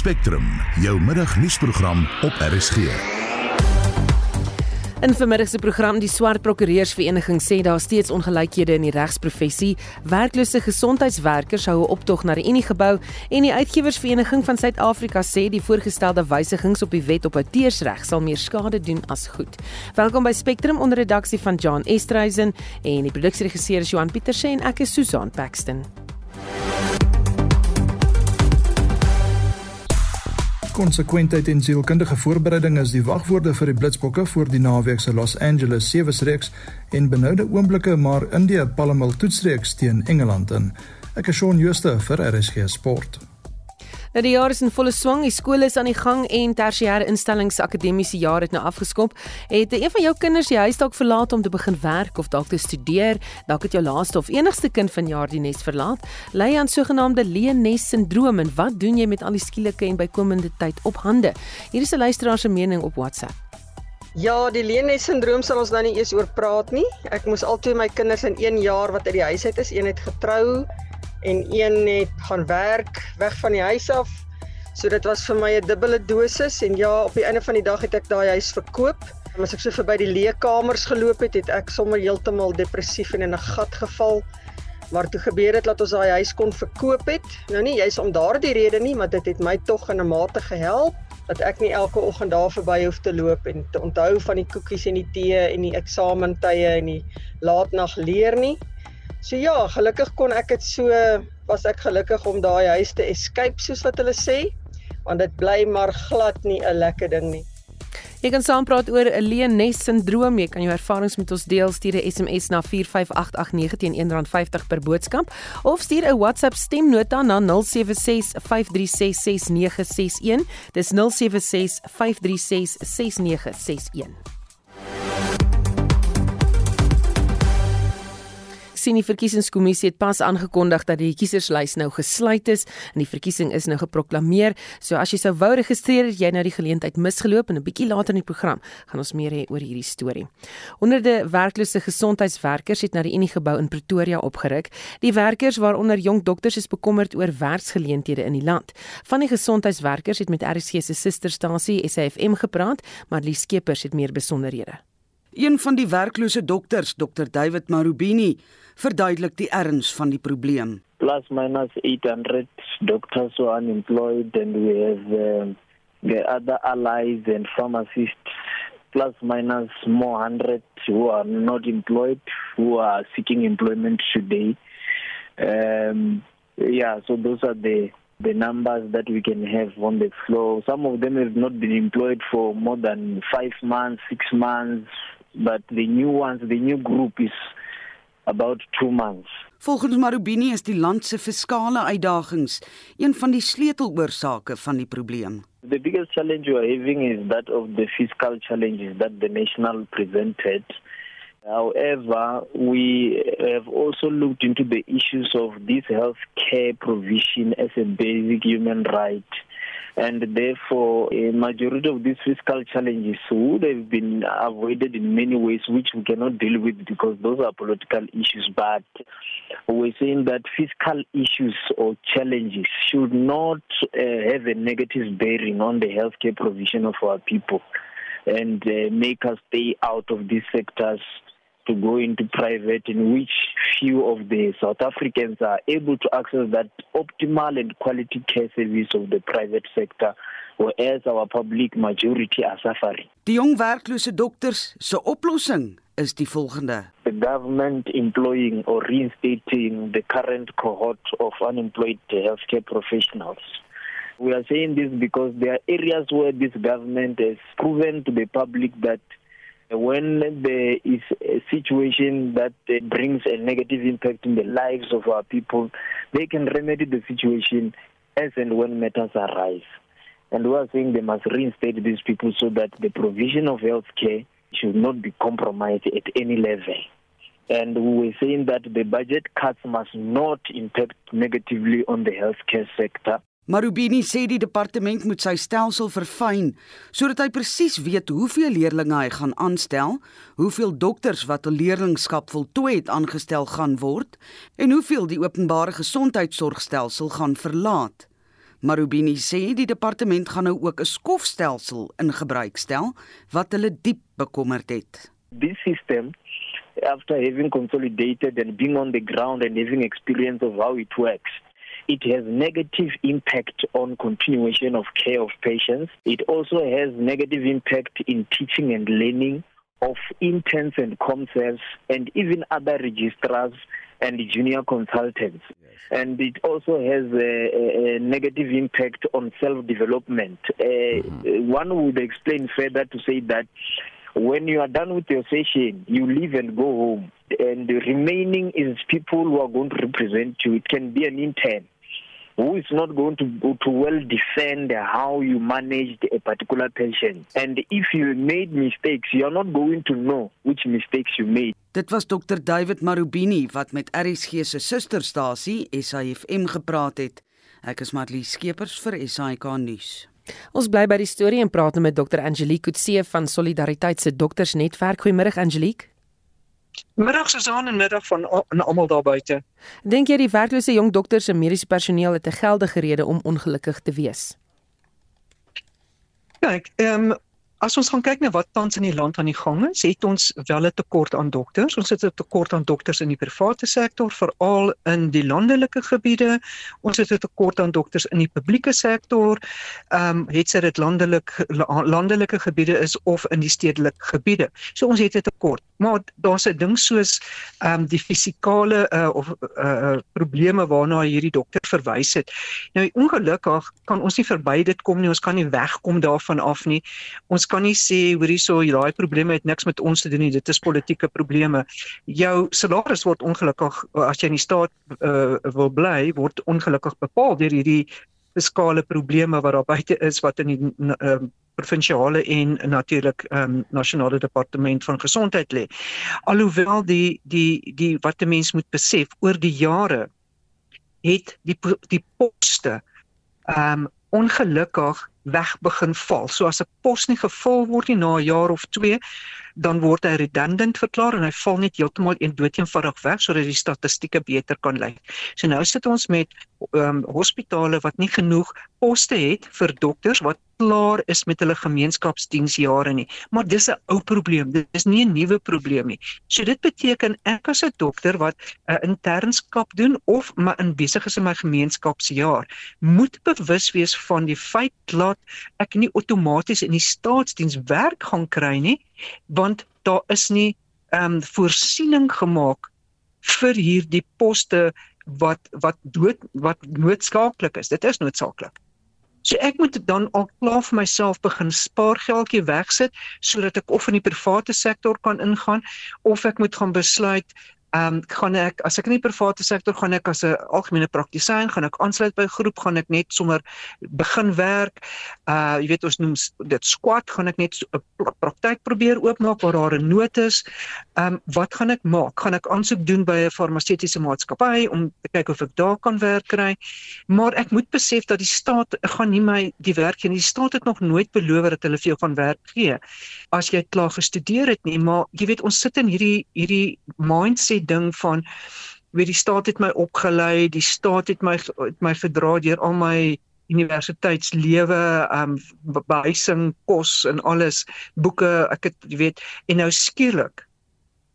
Spectrum, jou middagnuusprogram op RSG. In vermiddag se program die swart prokureursvereniging sê daar steeds ongelykhede in die regsprofessie. Werklose gesondheidswerkers hou 'n optog na die Unie gebou en die uitgewersvereniging van Suid-Afrika sê die voorgestelde wysigings op die wet op outeursreg sal meer skade doen as goed. Welkom by Spectrum onder redaksie van John Estreisen en die produksieregisseur is Johan Pieterse en ek is Susan Paxton. Konsekwentheid en sielkundige voorbereiding is die wagwoorde vir die Blitsbokke voor die naweek se Los Angeles Sewe-reeks en benoude oomblikke maar India Palmel toetsreeks teen Engeland in. Ek is Shaun Schuster vir RSG Sport. Nou die jaar is in volle swang, die skole is aan die gang en tersiêre instellings akademiese jaar het nou afgeskop. Het een van jou kinders die huis dalk verlaat om te begin werk of dalk te studeer, dalk het jou laaste of enigste kind van jaar die nes verlaat, ly aan sogenaamde leennes sindroom en wat doen jy met al die skielike en bykomende tyd op hande? Hier is 'n luisteraar se mening op WhatsApp. Ja, die leennes sindroom sal ons nou nie eers oor praat nie. Ek moes altoe my kinders in 1 jaar wat uit die huis uit is, een het getrou en een het gaan werk weg van die huis af. So dit was vir my 'n dubbele dosis en ja, op die einde van die dag het ek daai huis verkoop. En as ek so verby die leekamers geloop het, het ek sommer heeltemal depressief en in 'n gat geval. Maar toe gebeur dit dat ons daai huis kon verkoop het. Nou nie juist om daardie rede nie, maar dit het my tog in 'n mate gehelp dat ek nie elke oggend daar verby hoef te loop en te onthou van die koekies en die tee en die eksamentye en die laatnag leer nie. So ja, gelukkig kon ek dit so was ek gelukkig om daai huis te escape soos wat hulle sê, want dit bly maar glad nie 'n lekker ding nie. Jy kan saampraat oor 'n leennes sindroom. Jy kan jou ervarings met ons deel. Stuur 'n SMS na 45889 teen R1.50 per boodskap of stuur 'n WhatsApp stemnota na 0765366961. Dis 0765366961. Sien die verkiesingskommissie het pas aangekondig dat die kieserslys nou gesluit is en die verkiesing is nou geproklaameer. So as jy sou wou registreer, het jy nou die geleentheid misgeloop en 'n bietjie later in die program gaan ons meer hê oor hierdie storie. Honderde werklose gesondheidswerkers het na die Unie gebou in Pretoria opgeruk. Die werkers waaronder jong dokters is bekommerd oor werksgeleenthede in die land. Van die gesondheidswerkers het met RSG se susterstasie SAFM gepraat, maar Lie Skeepers het meer besonderhede. Een van die werklose dokters, Dr David Marubini, verduidelik die erns van die probleem. Plus minus 800 doctors who are unemployed and we have uh, the other allies and pharmacists plus minus more 100 who are not employed who are seeking employment today. Um, yeah, so those are the the numbers that we can have on the floor. Some of them have not been employed for more than five months, six months, but the new ones, the new group is about 2 months. Volgens Marubini is die land se fiskale uitdagings een van die sleuteloorsake van die probleem. The biggest challenge we are having is that of the fiscal challenges that the national presented. However, we have also looked into the issues of this health care provision as a basic human right and therefore a majority of these fiscal challenges would have been avoided in many ways which we cannot deal with because those are political issues. But we're saying that fiscal issues or challenges should not uh, have a negative bearing on the healthcare provision of our people and uh, make us stay out of these sectors to go into private in which few of the South Africans are able to access that optimal and quality care service of the private sector whereas our public majority are suffering. Die jong werklose dokters se oplossing is die volgende. The government employing or reinstating the current cohort of unemployed healthcare professionals. We are saying this because there are areas where this government has proven to the public that when there is a situation that uh, brings a negative impact in the lives of our people, they can remedy the situation as and when matters arise. And we are saying they must reinstate these people so that the provision of health care should not be compromised at any level. And we were saying that the budget cuts must not impact negatively on the healthcare sector. Marubini sê die departement moet sy stelsel verfyn sodat hy presies weet hoeveel leerdlinge hy gaan aanstel, hoeveel dokters wat 'n leerlingskap voltooi het aangestel gaan word en hoeveel die openbare gesondheidsorgstelsel gaan verlaat. Marubini sê die departement gaan nou ook 'n skofstelsel in gebruik stel wat hulle diep bekommerd het. This system after having consolidated and being on the ground and having experience of how it works it has negative impact on continuation of care of patients it also has negative impact in teaching and learning of interns and comserves and even other registrars and junior consultants. Yes. And it also has a, a negative impact on self development. Uh, mm-hmm. One would explain further to say that when you are done with your session, you leave and go home. And the remaining is people who are going to represent you. It can be an intern who is not going to to well defend how you managed a particular patient. And if you made mistakes, you are not going to know which mistakes you made. Dit was Dr David Marubini wat met RSG se susterstasie SAFM gepraat het. Ek is Marlie Skeepers vir SAK nuus. Ons bly by die storie en praat nou met Dr Angelique Kutse van Solidariteit se doktersnetwerk. Goeiemôre Angelique. Middag Susan en middag van almal daar buite. Dink jy die werklose jong dokters en mediese personeel het 'n geldige rede om ongelukkig te wees? Kyk, ehm um, As ons gaan kyk na wat tans in die land aan die gang is, het ons wel 'n tekort aan dokters. Ons het 'n tekort aan dokters in die private sektor, veral in die landelike gebiede. Ons het 'n tekort aan dokters in die publieke sektor. Ehm um, het dit landelik landelike gebiede is of in die stedelike gebiede. So ons het 'n tekort. Maar daar's 'n ding soos ehm um, die fisikale uh, of uh, probleme waarna hierdie dokter verwys het. Nou ongelukkig kan ons nie verby dit kom nie. Ons kan nie wegkom daarvan af nie. Ons kan nie sê hoor hierso daai probleme het niks met ons te doen nie dit is politieke probleme. Jou salaris word ongelukkig as jy in die staat uh, wil bly word ongelukkig bepaal deur hierdie fiskale probleme wat daar buite is wat in die uh, provinsiale en natuurlik um, nasionale departement van gesondheid lê. Alhoewel die die die wat 'n mens moet besef oor die jare het die die poste ehm um, ongelukkig weg begin val. So as 'n pos nie gevul word nie na 'n jaar of 2, dan word hy redundant verklaar en hy val net heeltemal een doeteenvoudig weg sodat die statistieke beter kan lyk. So nou sit ons met um, hospitale wat nie genoeg poste het vir dokters wat klaar is met hulle gemeenskapsdiensjare nie. Maar dis 'n ou probleem. Dit is nie 'n nuwe probleem nie. So dit beteken ek as 'n dokter wat 'n uh, internskap doen of maar in besig is in my gemeenskapsjaar, moet bewus wees van die feit dat ek nie outomaties in die staatsdiens werk gaan kry nie, want daar is nie ehm um, voorsiening gemaak vir hierdie poste wat wat dood wat noodsaaklik is. Dit is noodsaaklik. So ek moet dan al klaar vir myself begin spaargeldjie wegsit sodat ek of in die private sektor kan ingaan of ek moet gaan besluit Ehm um, gaan ek as ek in die private sektor gaan ek as 'n algemene praktisyn gaan ek aansluit by 'n groep gaan ek net sommer begin werk. Uh jy weet ons noem dit squat gaan ek net 'n praktyk probeer oopmaak waar daar 'n nood is. Ehm um, wat gaan ek maak? Gaan ek aansoek doen by 'n farmaseutiese maatskappy om te kyk of ek daar kan werk kry? Maar ek moet besef dat die staat gaan nie my die werk gee nie. Die staat het nog nooit beloof dat hulle vir jou gaan werk gee as jy klaar gestudeer het nie. Maar jy weet ons sit in hierdie hierdie mindset ding van weet die staat het my opgelei, die staat het my het my verdra deur al my universiteitslewe, um behuising, kos en alles, boeke, ek het weet, en nou skielik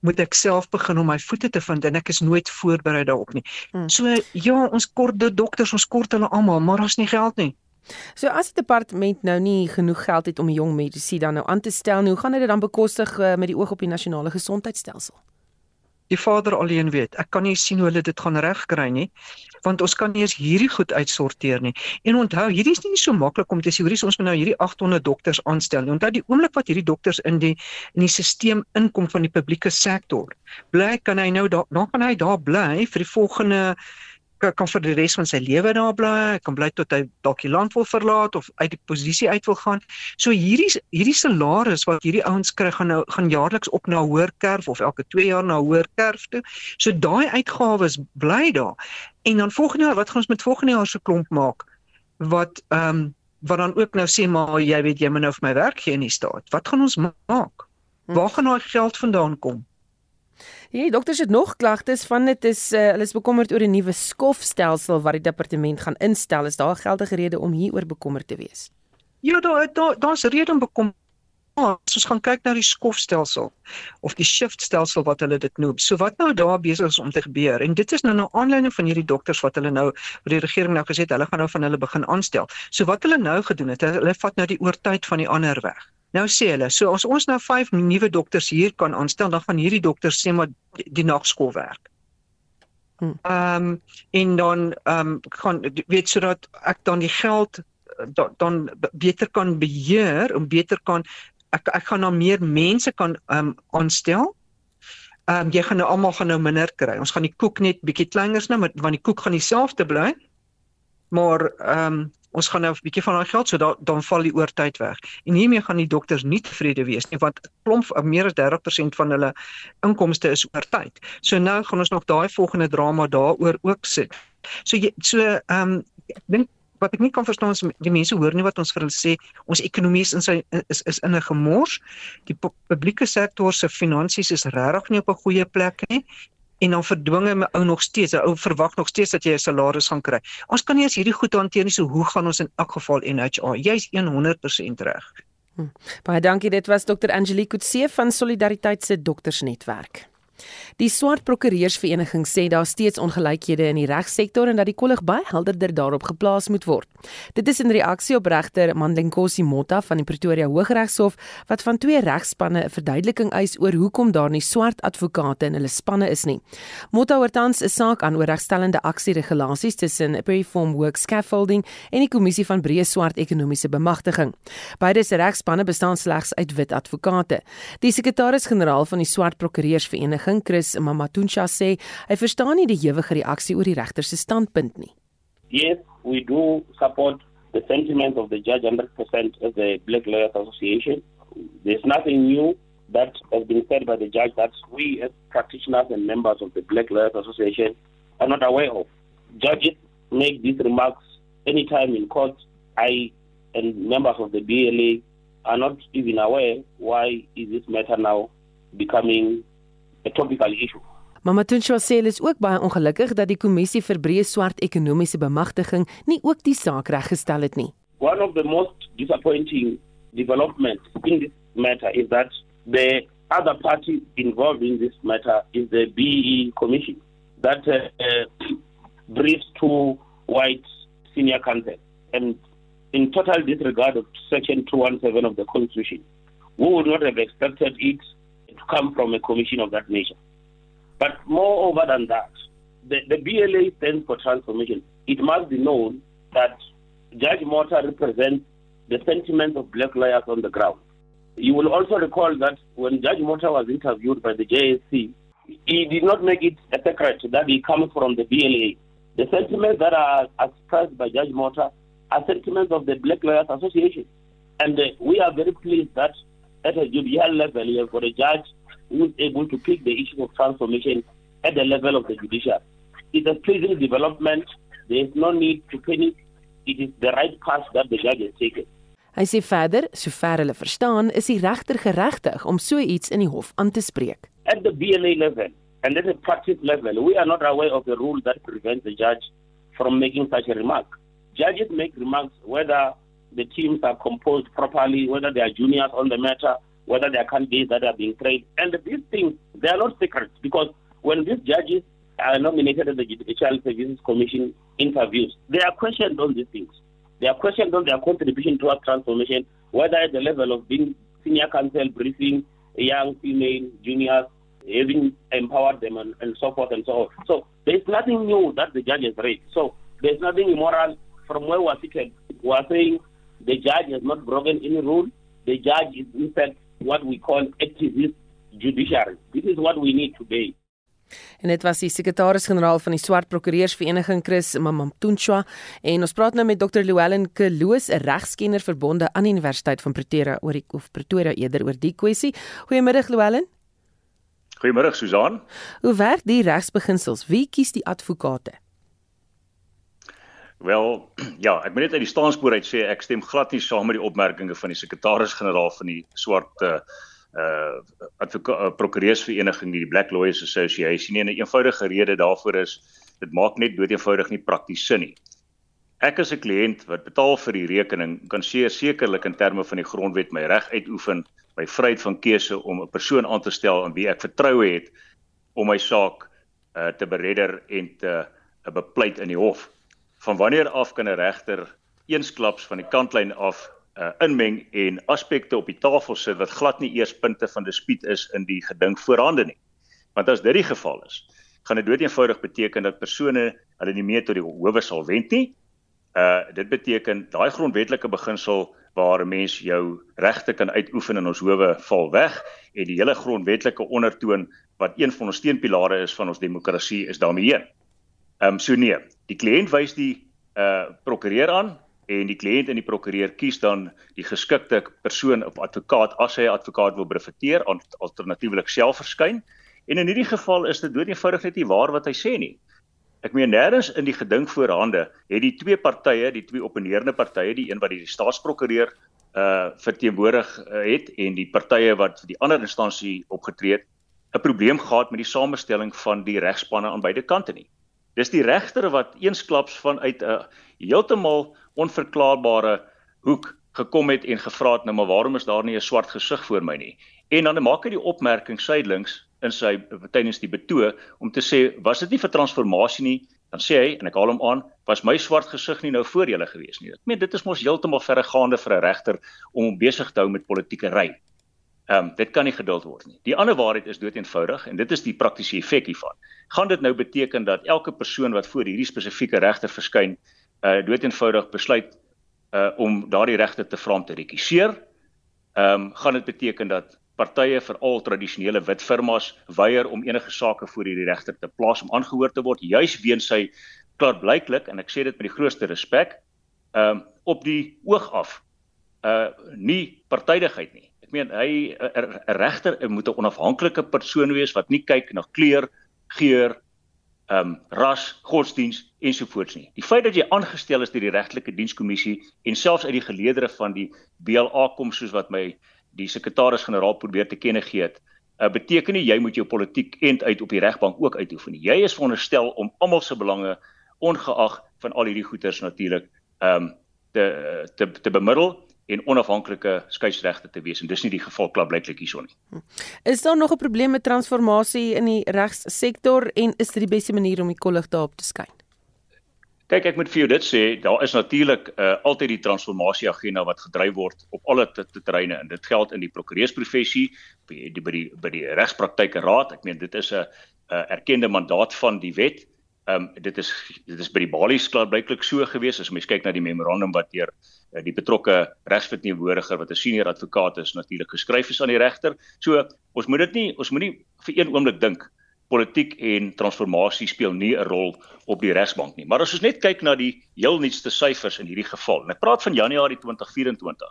moet ek self begin om my voete te vind en ek is nooit voorberei daarop nie. Hmm. So ja, ons kort die dokters, ons kort hulle almal, maar ons nie geld nie. So as die departement nou nie genoeg geld het om jong mediese dan nou aan te stel, hoe gaan hulle dit dan bekostig uh, met die oog op die nasionale gesondheidstelsel? Die Vader alleen weet. Ek kan nie sien hoe hulle dit gaan regkry nie, want ons kan nie eens hierdie goed uitsorteer nie. En onthou, hierdie is nie so maklik om te sê hoorie ons moet nou hierdie 800 dokters aanstel nie. Onthou die oomblik wat hierdie dokters in die in die stelsel inkom van die publieke sektor, bly kan hy nou daar dan kan hy daar bly vir die volgende kan vir die res van sy lewe daar bly, kan bly tot hy dalk die land wil verlaat of uit die posisie uit wil gaan. So hierdie hierdie salaris wat hierdie ouens kry gaan nou gaan jaarliks op na hoër kerf of elke 2 jaar na hoër kerf toe. So daai uitgawes bly daar. En dan volgende jaar, wat gaan ons met volgende jaar se klomp maak? Wat ehm um, wat dan ook nou sê maar jy weet jy moet nou vir my werk gee in die staat. Wat gaan ons maak? Hm. Waar gaan daai geld vandaan kom? Hierdie dokters het nog klagtes van dit is uh, hulle is bekommerd oor 'n nuwe skofstelsel wat die departement gaan instel. Is daar geldige rede om hieroor bekommerd te wees? Ja, daar daar daar's rede om bekommerd as ons gaan kyk na die skofstelsel of die shiftstelsel wat hulle dit noem. So wat nou daar besig is om te gebeur en dit is nou nou aanleiding van hierdie dokters wat hulle nou wat die regering nou gesê het hulle gaan nou van hulle begin aanstel. So wat hulle nou gedoen het, hulle vat nou die oortyd van die ander weg. Nou sê hulle, so as ons nou 5 nuwe dokters hier kan aanstel, dan gaan hierdie dokters sê maar die, nagskool werk. Hmm. Ehm um, en dan ehm um, kan weet sodat ek dan die geld dan, dan beter kan beheer om beter kan ek ek gaan nou meer mense kan ehm um, aanstel. Ehm um, jy gaan nou almal gaan nou minder kry. Ons gaan die koek net bietjie kleiners nou want die koek gaan dieselfde bly. Maar ehm um, ons gaan nou 'n bietjie van daai geld so dan dan val die oortyd weg. En hiermee gaan die dokters nie tevrede wees nie want klomp meer as 30% van hulle inkomste is oortyd. So nou gaan ons nog daai volgende drama daaroor ook sit. So jy, so ehm um, ek dink wat ek nie kan verstaan is die mense hoor nie wat ons vir hulle sê ons ekonomie is in sy is is in 'n gemors. Die publieke sektor se finansies is regtig nie op 'n goeie plek nie en dan verdwinge my ou nog steeds, ou verwag nog steeds dat jy 'n salaris gaan kry. Ons kan nie eens hierdie goed hanteer nie, so hoe gaan ons in elk geval NHA? Jy's 100% reg. Hm. Baie dankie, dit was Dr. Angelique Kutse van Solidariteit se doktersnetwerk. Die swart prokureursvereniging sê daar steeds ongelykhede in die regsektor en dat die kollig baie helderder daarop geplaas moet word. Dit is in reaksie op regter Mandlenkosi Motta van die Pretoria Hooggeregshof wat van twee regspanne 'n verduideliking eis oor hoekom daar nie swart advokate in hulle spanne is nie. Motta hoor tans 'n saak aan oor regstellende aksie regulasies tussen Preform Work Scaffolding en die Kommissie van Breë Swart Ekonomiese Bemagtiging. Beide se regspanne bestaan slegs uit wit advokate. Die sekretaris-generaal van die swart prokureursvereniging vereniging Chris Mamatuncha sê hy verstaan nie die ewige reaksie oor die regter se standpunt nie. Yes, we do support the sentiment of the judge 100% as the Black Lawyers Association. There's nothing new that has been said by the judge that we as practitioners and members of the Black Lawyers Association are not aware of. Judges make these remarks anytime in court. I and members of the BLA are not even aware why is this matter now becoming 'n topical issue. Mama Tuncho sê hulle is ook baie ongelukkig dat die kommissie vir breë swart ekonomiese bemagtiging nie ook die saak reggestel het nie. One of the most disappointing developments in this matter is that the other party involved in this matter is the BE commission that uh, uh, briefs to white senior counsel and in total disregard of section 217 of the constitution we would not have expected it come from a commission of that nature. But moreover than that, the, the BLA stands for transformation. It must be known that Judge Mota represents the sentiments of black lawyers on the ground. You will also recall that when Judge Mota was interviewed by the JSC, he did not make it a secret that he comes from the BLA. The sentiments that are expressed by Judge Mota are sentiments of the Black Lawyers Association. And uh, we are very pleased that at a judicial level, you have got a judge who is able to pick the issue of transformation at the level of the judiciary. It's a pleasing development. There is no need to panic. It is the right path that the judge has taken. Hy sê verder, sover hulle verstaan, is die regter geregtig om so iets in die hof aan te spreek. At the BLA level and at the practice level, we are not aware of the rule that prevents the judge from making such a remark. Judges make remarks whether the teams are composed properly, whether they are juniors on the matter, whether there are candidates that are being trained. And these things, they are not secrets because when these judges are nominated at the Judicial Services Commission interviews, they are questioned on these things. They are questioned on their contribution towards transformation, whether at the level of being senior counsel, briefing young female juniors, having empowered them and, and so forth and so on. So there's nothing new that the judges raised. So there's nothing immoral from where we're seated. We're saying the judge has not broken any rule. The judge is in fact what we call activist judiciary. This is what we need today. En dit was die sekretaris-generaal van die Swart Prokureursvereniging Chris Mamamtunchwa en ons praat nou met Dr. Llewellyn Kloos, 'n regskenner verbonde aan die Universiteit van Pretoria oor die of Pretoria eerder oor die kwessie. Goeiemiddag Llewellyn. Goeiemiddag Susan. Hoe werk die regsbeginsels? Wie kies die advokate? Wel, ja, ek moet net uit die staanspoor uit sê ek stem glad nie saam met die opmerkings van die sekretaris-generaal van die swart uh, uh advokaat uh, prokureursvereniging die Black Lawyers Association nie en 'n eenvoudige rede daarvoor is dit maak net dood eenvoudig nie prakties sin nie. Ek as 'n kliënt wat betaal vir die rekening kan seker sekerlik in terme van die grondwet my reg uitoefen by vryheid van keuse om 'n persoon aan te stel aan wie ek vertroue het om my saak uh, te beredder en te uh, bepleit in die hof. Van wanneer af kan 'n regter eensklaps van die kantlyn af uh, inmeng en aspekte op die tafel sit wat glad nie eers punte van dispuut is in die geding voorhande nie. Want as dit die geval is, gaan dit doeteenvoudig beteken dat persone hulle nie meer tot die howe sal wend nie. Uh dit beteken daai grondwetlike beginsel waar 'n mens jou regte kan uitoefen in ons howe val weg en die hele grondwetlike ondertoon wat een van ons steunpilare is van ons demokrasie is daarmee heen. Ehm um, so nee, die kliënt wys die uh prokureur aan en die kliënt en die prokureur kies dan die geskikte persoon of advokaat as hy advokaat wil brefeteer of alternatiefelik self verskyn. En in hierdie geval is dit dood eenvoudig net nie waar wat hy sê nie. Ek meen nêrens in die geding voorhande het die twee partye, die twee opponerende partye, die een wat die staatsprokureur uh verteenwoordig uh, het en die partye wat vir die ander instansie opgetree het, 'n probleem gehad met die samestelling van die regspanne aan beide kante nie. Dis die regter wat eensklaps vanuit 'n heeltemal onverklaarbare hoek gekom het en gevra het nou maar waarom is daar nie 'n swart gesig voor my nie en dan maak hy die opmerking sydelings in sy tydens die betoog om te sê was dit nie vir transformasie nie dan sê hy en ek haal hom aan was my swart gesig nie nou voor julle gewees nie ek meen dit is mos heeltemal verregaande vir 'n regter om hom besig te hou met politieke ry Ehm um, dit kan nie geduld word nie. Die ander waarheid is dood eenvoudig en dit is die praktiese effek hiervan. Gaan dit nou beteken dat elke persoon wat voor hierdie spesifieke regter verskyn, uh dood eenvoudig besluit uh om daardie regte te vra om te rekiseer. Ehm um, gaan dit beteken dat partye veral tradisionele wit firmas weier om enige sake voor hierdie regter te plaas om aangehoor te word juis weens sy klaarblyklik en ek sê dit met die grootste respek ehm um, op die oog af uh nie partydigheid nie. Ek meen hy 'n regter moet 'n onafhanklike persoon wees wat nie kyk na kleur, geur, ehm um, ras, godsdiens ensovoorts nie. Die feit dat jy aangestel is deur die regtelike dienskommissie en selfs uit die geleedere van die BLA kom soos wat my die sekretaris-generaal probeer te kenne gee het, uh, beteken nie jy moet jou politiek end uit op die regbank ook uitoefen nie. Jy is veronderstel om almal se belange ongeag van al hierdie goeters natuurlik ehm um, te te te bemiddel en onafhanklike skeieregte te wees en dis nie die geval klaarblyklik hierson nie. Hm. Is daar nog 'n probleem met transformasie in die regssektor en is dit die beste manier om die kollig daarop te skyn? Kyk, ek moet vir jou dit sê, daar is natuurlik uh, altyd die transformasie agenda wat gedryf word op alle terreine en dit geld in die prokureursprofessie, by die by die by die regspraktyke raad. Ek meen dit is 'n erkende mandaat van die wet. Ehm um, dit is dit is by die balies klaar blyklik so gewees as mens kyk na die memorandum wat deur uh, die betrokke regsverteenwoordiger wat 'n senior advokaat is natuurlik geskryf is aan die regter. So ons moet dit nie ons moet nie vir een oomblik dink politiek en transformasie speel nie 'n rol op die regsbank nie. Maar as ons net kyk na die heel nuutste syfers in hierdie geval. En ek praat van Januarie 2024.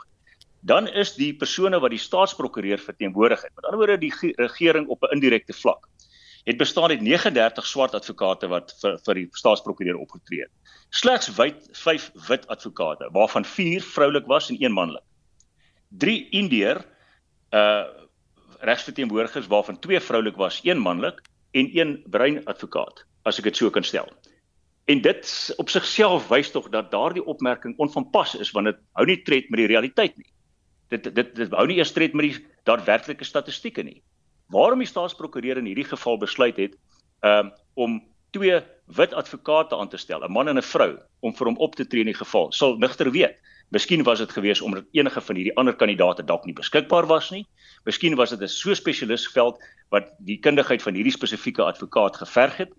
Dan is die persone wat die staatsprokureur verteenwoordig het, met ander woorde die regering op 'n indirekte vlak het bestaan uit 39 swart advokate wat vir vir die staatsprokureur opgetree het. Slegs wit 5 wit advokate waarvan 4 vroulik was en 1 manlik. 3 Indeer uh regsverteenwoordigers waarvan 2 vroulik was, 1 manlik en 1 bruin advokaat, as ek dit so kan stel. En dit op sigself wys tog dat daardie opmerking onvanpas is want dit hou nie tred met die realiteit nie. Dit dit dit hou nie eers tred met die daadwerklike statistieke nie waarom die staatsprokureur in hierdie geval besluit het um, om twee wit advokate aan te stel, 'n man en 'n vrou, om vir hom op te tree in die geval. Sal nigter weet. Miskien was dit gewees omdat enige van hierdie ander kandidaate dalk nie beskikbaar was nie. Miskien was dit 'n so spesialistveld wat die kundigheid van hierdie spesifieke advokaat geverg het.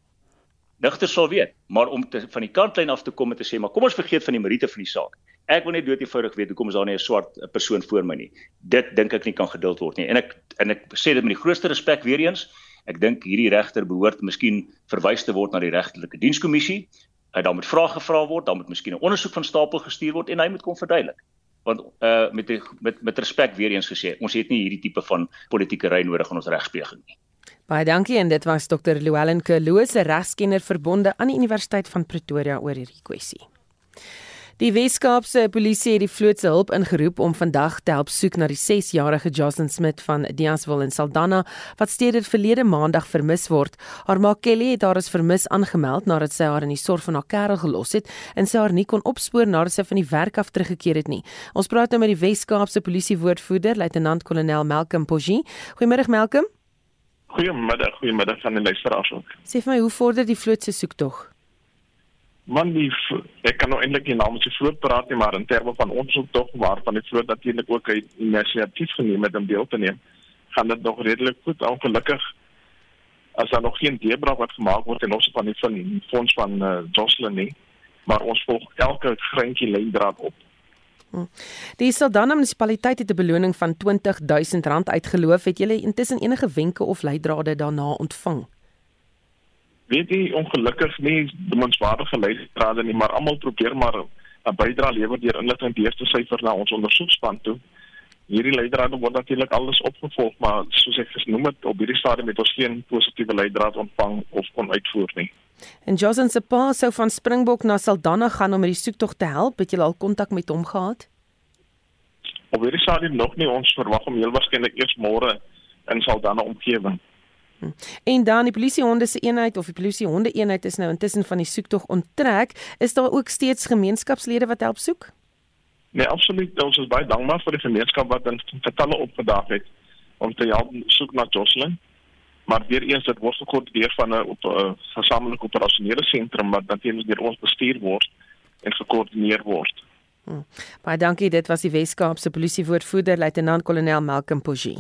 Nigter sal weet, maar om te, van die kantlyn af te kom en te sê, maar kom ons vergeet van die meriete van die saak. Ek wil net dood eenvoudig weet hoekom is daar nie 'n swart eh, persoon voor my nie. Dit dink ek nie kan geduld word nie. En ek en ek sê dit met die grootste respek weer eens. Ek dink hierdie regter behoort miskien verwys te word na die regtelike dienskommissie. Uh, daar moet vrae gevra word, daar moet miskien 'n ondersoek van stapel gestuur word en hy moet kom verduidelik. Want uh met die, met met respek weer eens gesê, ons het nie hierdie tipe van politieke ry nodig in ons regspleging nie. Baie dankie en dit was Dr. Llewellyn Kerloose, regskenner verbonde aan die Universiteit van Pretoria oor hierdie kwessie. Die Wes-Kaapse polisie het die vloot se hulp ingeroep om vandag te help soek na die 6-jarige Jocelyn Smith van Diaswil in Saldanha wat steeds verlede maandag vermis word. Haar ma Kelly het haar as vermis aangemeld nadat sy haar in die sorg van haar kerel gelos het en sy haar nie kon opspoor nadat sy van die werk af teruggekeer het nie. Ons praat nou met die Wes-Kaapse polisie woordvoerder, luitenant-kolonel Malcolm Pogie. Goeiemôre Malcolm. Goeiemiddag, goeiemiddag aan die luisteraars ook. Sê vir my, hoe vorder die vloot se soektog? Man die ek kan nou eintlik nie namens die vloot praat nie, maar in terme van ons tog waarvan die vloot natuurlik ook 'n inisiatief geneem het om deel te neem, gaan dit nog redelik goed. Ongelukkig as daar nog geen deurbraak wat gemaak word in ons van die fonds van uh, Jocelyn nie, maar ons volg elke greintjie lyndraad op. Hm. Die Saldanha munisipaliteit het 'n beloning van R20000 uitgeloof. Het julle intussen enige wenke of leidrade daarna ontvang? Weet jy ongelukkig nie demonstratieve leidrade nie, maar almal probeer maar 'n bydrae lewer deur inligting deur te syfer na ons ondersoekspan toe. Hierdie leidrade word natuurlik alles opgevolg, maar soos ek genoem het, op hierdie stadium het ons geen positiewe leidraad ontvang of kon uitvoer nie. En Johnson se pa sou van Springbok na Saldanha gaan om met die soektog te help. Het jy al kontak met hom gehad? Op hierdie stadium nog nie. Ons verwag hom heel waarskynlik eers môre in Saldanha omgewing. Hm. En dan die polisiehonde se eenheid of die polisiehonde eenheid is nou intussen van die soektog onttrek. Is daar ook steeds gemeenskapslede wat help soek? Nee, absoluut. Ons is baie dankbaar vir die gemeenskap wat in getalle opgedaag het om te help soek na Jocelyn. Maar weer eens dit word gekoördineer van 'n op 'n gesamentlike operasionele sentrum wat natuurlik deur ons bestuur word en gekoördineer word. Hm. Baie dankie. Dit was die Wes-Kaapse polisiewoordvoerder luitenant-kolonel Malcolm Pogie.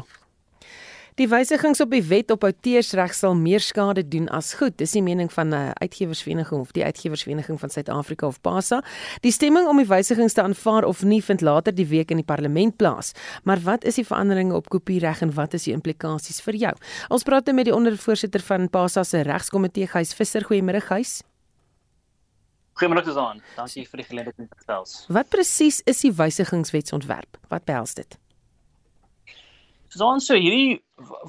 Die wysigings op die wet op outeursreg sal meer skade doen as goed. Dis die mening van 'n uh, uitgewersvereniging of die uitgewersvereniging van Suid-Afrika of PASA. Die stemming om die wysigings te aanvaar of nie vind later die week in die parlement plaas. Maar wat is die veranderinge op kopiereg en wat is die implikasies vir jou? Ons praat nou met die ondervoorsitter van PASA se regskomitee, Gys Visser. Goeiemôre, Gys. Goeiemôre Susan. Dankie vir die geleentheid om te gesels. Wat presies is die wysigingswetsontwerp? Wat behels dit? Susan, so hierdie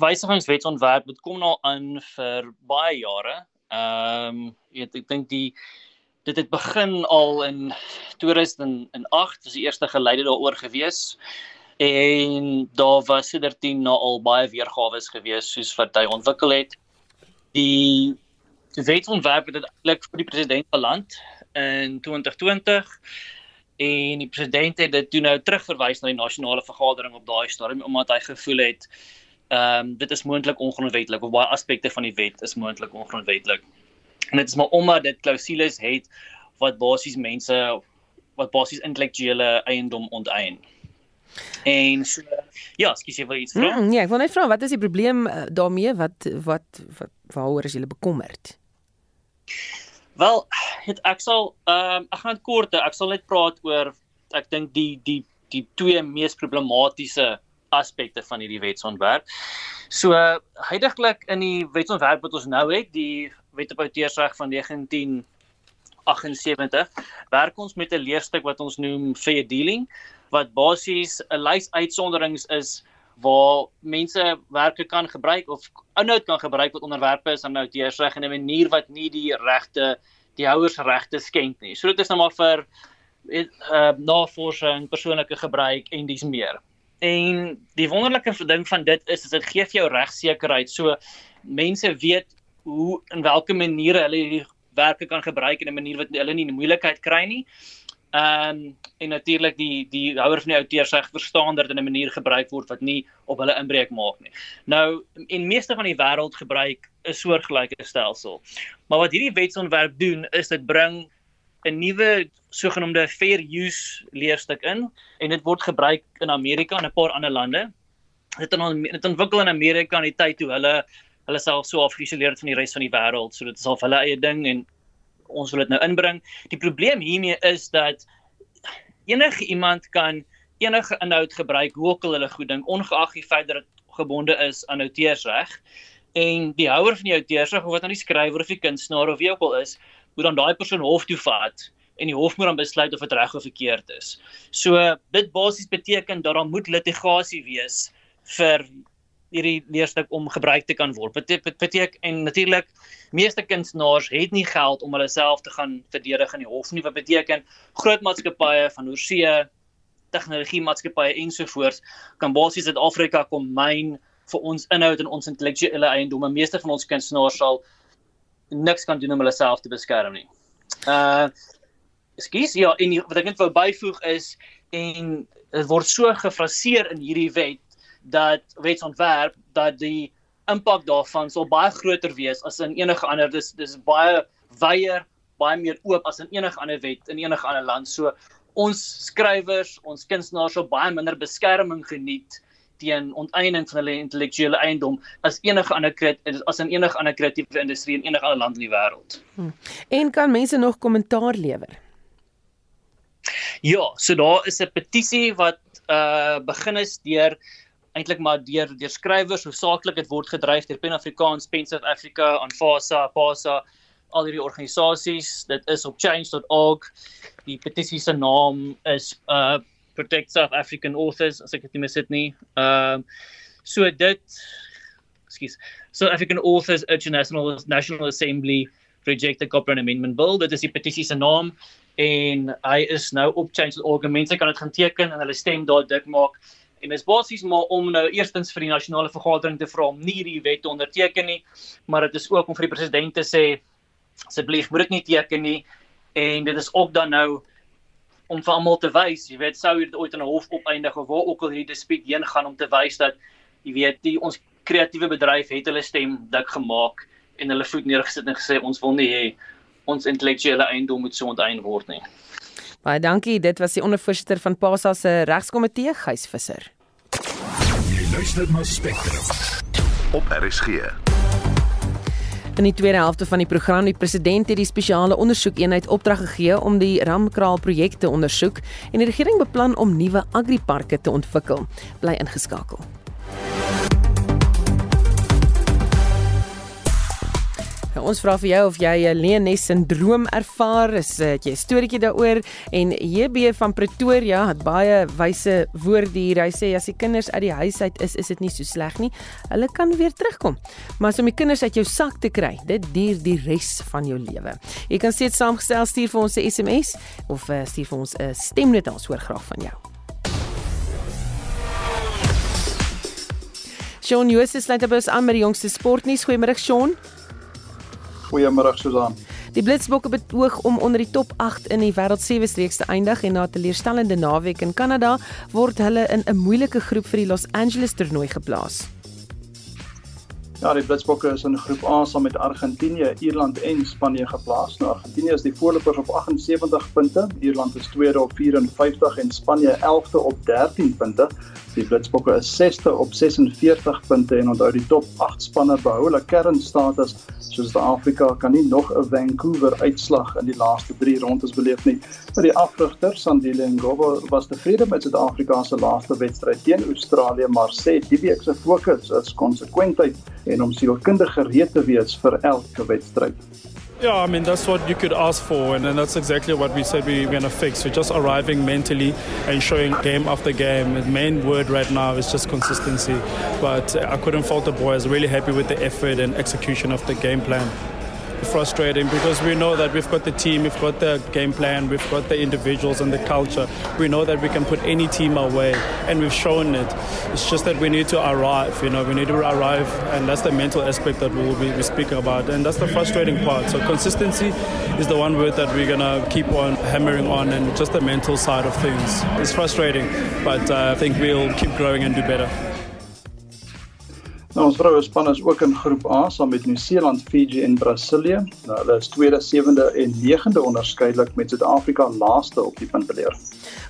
wysigingswetsontwerp het kom nou aan vir baie jare. Ehm um, ek dink die dit het begin al in 2008 was die eerste geleide daaroor gewees en daar was sedertdien nou al baie weergawe gewees soos wat hy ontwikkel het. Die wetsontwerp het eintlik vir die president beland in 2020 en die president het dit toe nou terugverwys na die nasionale vergadering op daai stadium omdat hy gevoel het ehm um, dit is moontlik ongrondwettig of baie aspekte van die wet is moontlik ongrondwettig. En dit is maar omdat dit klousules het wat basies mense wat basies intellektuele eiendom onteien. En so ja, skus jy wil iets vra? Mm, ja, ek wil net vra wat is die probleem uh, daarmee? Wat wat wat waaroor is julle bekommerd? Wel, het ek sal ehm um, ek gaan kort ek sal net praat oor ek dink die die die twee mees problematiese aspekte van hierdie wetsontwerp. So heidaglik in die wetsontwerp wat ons nou het, die Wet op Outeursreg van 1978, werk ons met 'n leerstuk wat ons noem fair dealing wat basies 'n lys uitsonderings is waar mense werke kan gebruik of inhoud kan gebruik wat onderwerpe is aan outeursreg in 'n manier wat nie die regte die houers regte skend nie. So dit is nou maar vir uh, navorsing, persoonlike gebruik en dis meer. En die wonderlike ding van dit is is dit gee vir jou regsekerheid. So mense weet hoe in watter maniere hulle hierdie werke kan gebruik in 'n manier wat hulle nie moeilikheid kry nie. Ehm um, en natuurlik die die houer van die outeer sê verstaan dat dit in 'n manier gebruik word wat nie op hulle inbreuk maak nie. Nou en meeste van die wêreld gebruik 'n soortgelyke stelsel. Maar wat hierdie wetsontwerp doen is dit bring 'n nuwe sogenaamde fair use leerstuk in en dit word gebruik in Amerika en 'n paar ander lande. Dit het ontwikkel in Amerika in die tyd toe hulle hulle self so afgeïsoleer het van die res van die wêreld, so dit is al hulle eie ding en ons wil dit nou inbring. Die probleem hiermee is dat enige iemand kan enige inhoud gebruik hoe ook al hulle goed dink ongeag die feit dat dit gebonde is aan outeursreg. En die houer van die outeursreg of wat nou die skrywer of die kunstenaar of wie ook al is, moet dan daai persoon hof toe vat en die hof moet dan besluit of dit reg of verkeerd is. So dit basies beteken dat daar moet litigasie wees vir hierdie leerstuk om gebruik te kan word. Dit beteken en natuurlik meeste kunstenaars het nie geld om hulle self te gaan verdedig in die hof nie. Wat beteken groot maatskappye van oorsee, tegnologie maatskappye ensovoorts kan basies Suid-Afrika kom myn vir ons inhoud en ons intellektuele eiendomme. Meeste van ons kunstenaars sal niks kan doen om hulle self te beskerm nie. Uh Ekskuus, ja, en wat ek net wou byvoeg is en dit word so gefraseer in hierdie wet dat wetsontwerp dat die impak daarvan sal baie groter wees as in enige ander dis dis baie wyeer, baie meer oop as in enige ander wet in enige ander land. So ons skrywers, ons kunstenaars sal baie minder beskerming geniet teen onteiening van hulle intellektuele eiendom as enige ander as in enige ander kreatiewe industrie in enige ander land in die wêreld. Hmm. En kan mense nog kommentaar lewer? Ja, so daar is 'n petisie wat uh begin is deur eintlik maar deur deur skrywers hoofsaaklik dit word gedryf deur Pan Afrikaans, Pen South Africa, Anfasa, PASA, al hierdie organisasies. Dit is op change.org. Die petisie se naam is uh Protect South African Authors as ek dit mis het nie. Ehm uh, so dit ekskuus. South African Authors International National Assembly reject the Copyright Amendment Bill. Dit is die petisie se naam en hy is nou op change.org. Mense kan dit gaan teken en hulle stem daar dik maak. En dit is basies maar om nou eerstens vir die nasionale vergadering te vra om nie die wet te onderteken nie, maar dit is ook om vir die president te sê asseblief moet dit nie teken nie en dit is ook dan nou om vir almal te wys, jy weet, sou dit ooit in 'n hof opeindig of waar ook al hierdie dispuut heen gaan om te wys dat jy weet, die ons kreatiewe bedryf het hulle stem dik gemaak en hulle voet neergesit en gesê ons wil nie hê ons intellektuele eiendom moet so onteien word nie. Baie dankie, dit was die ondervoorsitter van PASA se regskomitee, Gys Visser. Jy luister na Spectrum op RSG. In die tweede helfte van die program het die president hierdie spesiale ondersoekeenheid opdrag gegee om die Ramkraal projek te ondersoek en die regering beplan om nuwe agriparke te ontwikkel. Bly ingeskakel. Ons vra vir jou of jy 'n Leones sindroom ervaar, is eh, het jy storieetjie daaroor en JB van Pretoria het baie wyse woorde hier. Hy sê as die kinders uit die huis uit is, is dit nie so sleg nie. Hulle kan weer terugkom. Maar as om die kinders uit jou sak te kry, dit duur die res van jou lewe. Jy kan steeds saamgestel stuur vir ons 'n SMS of uh, stuur vir ons 'n stemnota, ons hoor graag van jou. Shaun Jooste sluit by ons aan met die jongste sportnuus. Goeiemôre Shaun. Goeiemôre Susan. Die Blitsbokke betoog om onder die top 8 in die wêreld sewe streeks te eindig en na 'n teleurstellende naweek in Kanada word hulle in 'n moeilike groep vir die Los Angeles toernooi geplaas. Ja, die Blitsbokke is in groep A saam met Argentinië, Ierland en Spanje geplaas. Nou Argentinië is die voorlopers op 78 punte, Ierland is tweede op 54 en Spanje 11de op 13 punte. Die Blitsbokke is 6ste op 46 punte en onthou die top 8 spanne behou hulle kernstatus. Soos Suid-Afrika kan nie nog 'n Vancouver uitslag in die laaste 3 rondes beleef nie. Maar die afrigter Sandile Ngobo was tevrede met Suid-Afrika se laaste wedstryd teen Australië, maar sê die week se fokus is konsekwentheid en om sielkundig gereed te wees vir elke wedstryd. Yeah, I mean, that's what you could ask for, and, and that's exactly what we said we, we're going to fix. We're just arriving mentally and showing game after game. The main word right now is just consistency. But I couldn't fault the boys. Really happy with the effort and execution of the game plan. Frustrating because we know that we've got the team, we've got the game plan, we've got the individuals and the culture. We know that we can put any team away, and we've shown it. It's just that we need to arrive, you know, we need to arrive, and that's the mental aspect that we'll be, speaking about, and that's the frustrating part. So consistency is the one word that we're gonna keep on hammering on, and just the mental side of things. It's frustrating, but uh, I think we'll keep growing and do better. Nou ons vroue span is ook in groep A saam met Nieu-Seeland, Fiji en Brasilië. Nou hulle is tweede, sewende en negende onderskeidelik met Suid-Afrika laaste op die punteleer.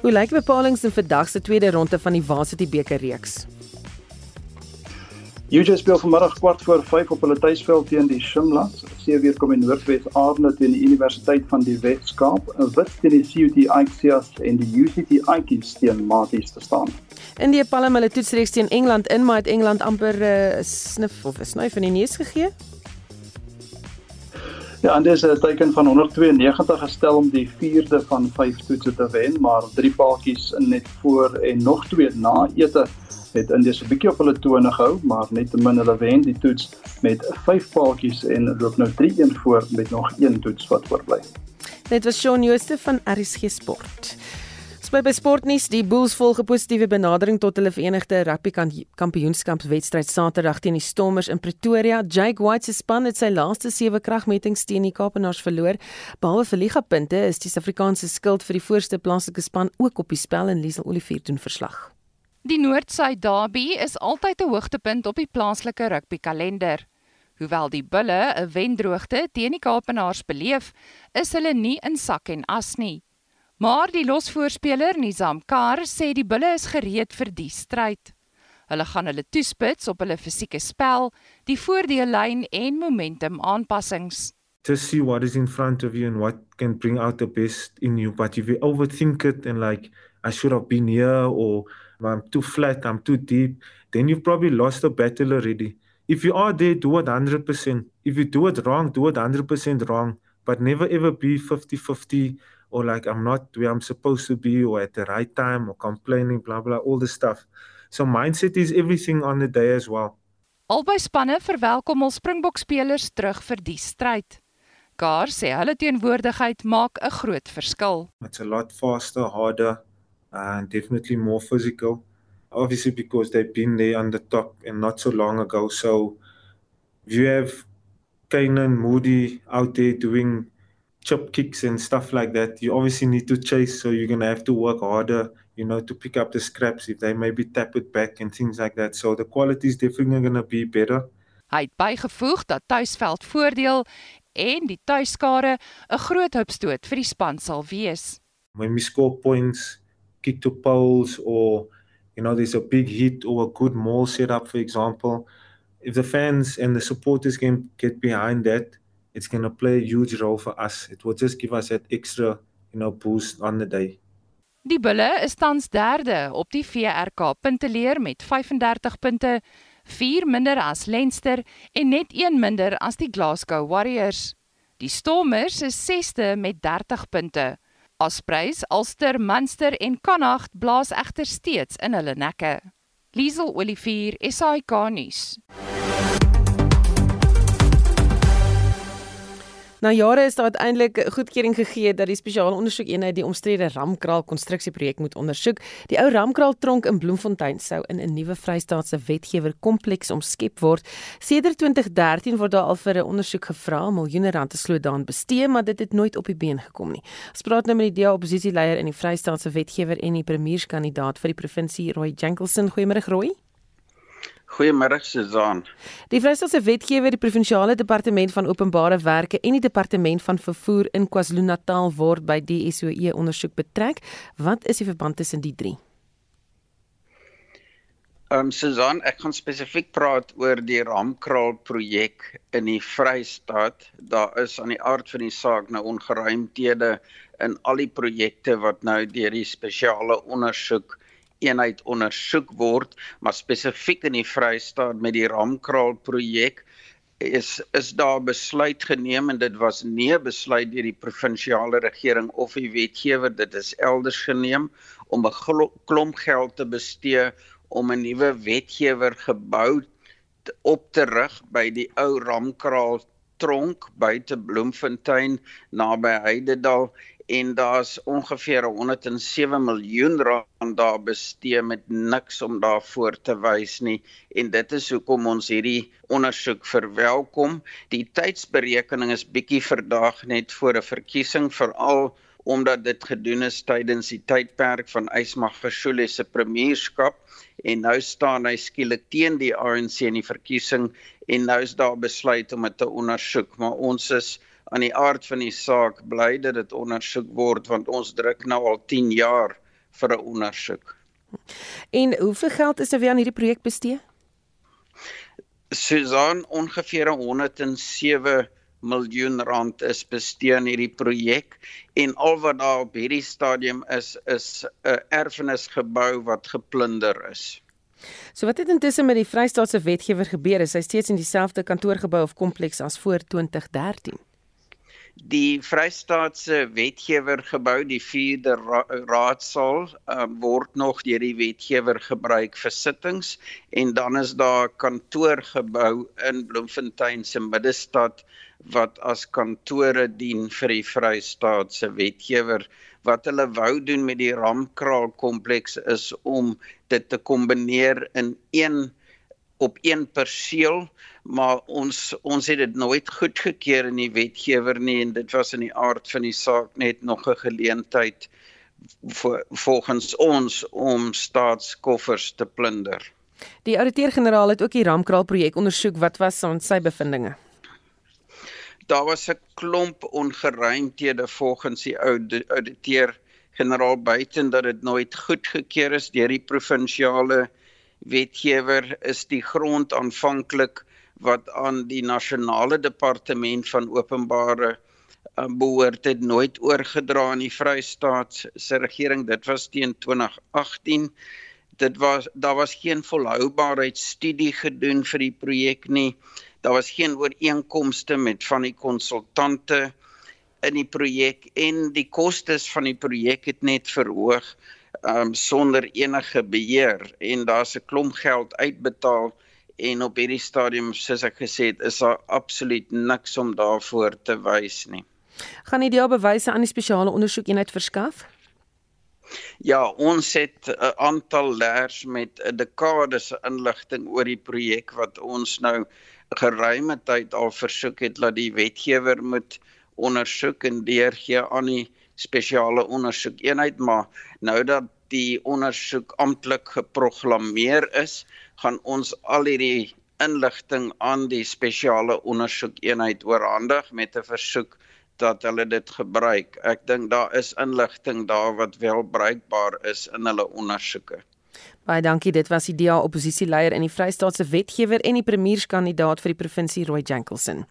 Hoe lyk bepalinge in vandag se tweede ronde van die Varsity beker reeks? UJ speel vanmiddag kwart voor 5 op hulle tuisveld teen die Shimlas. Seweer kom in Noordwes Aarde teen die Universiteit van die Wes-Kaap, wit teen die CUT Ixias en die UCT Ikes teen Maties te staan. Indië palm hulle toetsreeks teen Engeland in, maar het Engeland amper 'n uh, snif of 'n snuif in die neus gegee. Ja, en dis 'n teken van 192 gestel om die 4de van 5 toetse te wen, maar drie paaltjies net voor en nog twee na ete het India se bietjie op hulle tone gehou, maar net te min hulle wen die toets met 5 paaltjies en loop nou 3-1 voor met nog een toets wat oorbly. Dit was Shaun Jooste van RSG Sport. Spy by Sportnuus, die Bulls volg 'n positiewe benadering tot hulle Verenigde Rugby Kampioenskapswedstryd Saterdag teen die Stormers in Pretoria. Jake White se span het sy laaste sewe kragmetings teen die Kaapenaars verloor. Behalwe vir ligapunte is die Suid-Afrikaanse skild vir die voorste plaaslike span ook op die spel en Liesel Olivier doen verslag. Die Noord-Suid Derby is altyd 'n hoogtepunt op die plaaslike rugby kalender. Hoewel die Bulle 'n wendroogte teen die Kaapenaars beleef, is hulle nie in sak en as nie. Maar die losvoorspeler Nizam Kar sê die bulle is gereed vir die stryd. Hulle gaan hulle toespits op hulle fisieke spel, die voordeellyn en momentum aanpassings. To see what is in front of you and what can bring out the best in you but if you overthink it and like I should have been here or I'm too flat, I'm too deep, then you've probably lost the battle already. If you are there, do it 100%. If you do it wrong, do it 100% wrong, but never ever be 50-50 or like I'm not where I'm supposed to be or at the right time or complaining blah blah all the stuff. So mindset is everything on the day as well. Albei spanne verwelkom hul Springbok spelers terug vir die stryd. Gar sê hulle teenwoordigheid maak 'n groot verskil. It's a lot faster, harder and definitely more physical. Obviously because they've been there on the top and not so long ago. So you have Kainen Moody out there doing chip kicks and stuff like that, you obviously need to chase. So you're going to have to work harder, you know, to pick up the scraps if they maybe tap it back and things like that. So the quality is definitely going to be better. Hy het bygevoeg dat tuisveld voordeel en die tuiskare 'n groot hupstoot vir die span sal wees. When we score points, kick to poles or you know there's a big hit or a good maul setup for example, if the fans and the supporters can get behind that, it's going to play a huge role for us. It will just give us that extra, you know, boost on the day. Die Bulle is tans derde op die VRK punteleer met 35 punte, 4 minder as Leinster en net 1 minder as die Glasgow Warriors. Die Stormers is 6ste met 30 punte. Aspreys, Ulster, Munster en Connacht blaas egter steeds in hulle nekke. Liesel Olivier, SAK nuus. Na jare is daar uiteindelik goedkeuring gegee dat die spesiale ondersoekeenheid die omstrede Ramkraal konstruksieprojek moet ondersoek. Die ou Ramkraal tronk in Bloemfontein sou in 'n nuwe Vrystaatse wetgewer kompleks omskep word. Sedert 2013 word daar al vir 'n ondersoek gevra, miljoene rand te sloot daan bestee, maar dit het nooit op die been gekom nie. Ons praat nou met die DA oppositieleier in die Vrystaatse wetgewer en die premierskandidaat vir die provinsie Roy Jankelson. Goeiemôre Roy. Goeiemôre Suzan. Die Vrystaatse wetgewer, die provinsiale departement van openbare werke en die departement van vervoer in KwaZulu-Natal word by die SOE ondersoek betrek. Wat is die verband tussen die drie? Ehm um, Suzan, ek gaan spesifiek praat oor die Ramkraal projek in die Vrystaat. Daar is aan die aard van die saak nou ongeruimthede in al die projekte wat nou deur die spesiale ondersoek eenheid ondersoek word, maar spesifiek in die Vrystaat met die Ramkraal projek is is daar besluit geneem en dit was nie 'n besluit deur die provinsiale regering of die wetgewer dit is elders geneem om 'n klomp geld te bestee om 'n nuwe wetgewer gebou op te rig by die ou Ramkraal tronk buite Bloemfontein naby Heidedal en daar's ongeveer 107 miljoen rand daar bestee met niks om daarvoor te wys nie. En dit is hoekom ons hierdie ondersoek verwelkom. Die tydsberekening is bietjie verdaag net voor 'n verkiesing veral omdat dit gedoen is tydens die tydperk van Ysmagashule se premierskap. En nou staan hy skielik teen die ANC in die verkiesing en nou is daar besluit om dit te ondersoek. Maar ons is aan die aard van die saak bly dat dit ondersoek word want ons druk nou al 10 jaar vir 'n ondersoek. En hoeveel geld is er weer aan hierdie projek bestee? Susan ongeveer 107 miljoen rand is bestee aan hierdie projek en al wat daar op hierdie stadium is is 'n erfenisgebou wat geplunder is. So wat het intussen met die Vrystaatse wetgewer gebeur? Is hy steeds in dieselfde kantoorgebou of kompleks as voor 2013? Die Vrystaatse wetgewer gebou, die 4de ra raadsaal, uh, word nog deur die wetgewer gebruik vir sittings en dan is daar 'n kantoorgebou in Bloemfontein se middestad wat as kantore dien vir die Vrystaatse wetgewer. Wat hulle wou doen met die Ramkraal kompleks is om dit te kombineer in een op een perseel maar ons ons het dit nooit goedgekeur in die wetgewer nie en dit was in die aard van die saak net nog 'n geleentheid vir volgens ons om staatskoffers te plunder. Die ouditeur-generaal het ook die Ramkraal projek ondersoek. Wat was sy bevindinge? Daar was 'n klomp ongeruimthede volgens die ouditeur-generaal buiten dat dit nooit goedgekeur is deur die provinsiale wetgewer is die grond aanvanklik wat aan die nasionale departement van openbare uh, behoort het nooit oorgedra aan die Vrystaat se regering. Dit was teen 2018 dit was daar was geen volhoubaarheidstudie gedoen vir die projek nie. Daar was geen ooreenkomste met van die konsultante in die projek en die kostes van die projek het net verhoog um, sonder enige beheer en daar's 'n klomp geld uitbetaal en op hierdie stadium soos ek gesê het is daar absoluut niks om daarvoor te wys nie. Gaan die DA bewyse aan die spesiale ondersoekeenheid verskaf? Ja, ons het 'n aantal leers met 'n dekade se inligting oor die projek wat ons nou geruime tyd al versoek het dat die wetgewer moet ondersoek en deurgee aan die spesiale ondersoekeenheid, maar nou dat die ondersoek amptelik geprogrammeer is, gaan ons al hierdie inligting aan die spesiale ondersoekeenheid oorhandig met 'n versoek dat hulle dit gebruik. Ek dink daar is inligting daar wat wel bruikbaar is in hulle ondersoeke. Baie dankie. Dit was die DA oppositieleier in die Vrystaatse wetgewer en die premierskandidaat vir die provinsie Roy Jankelson.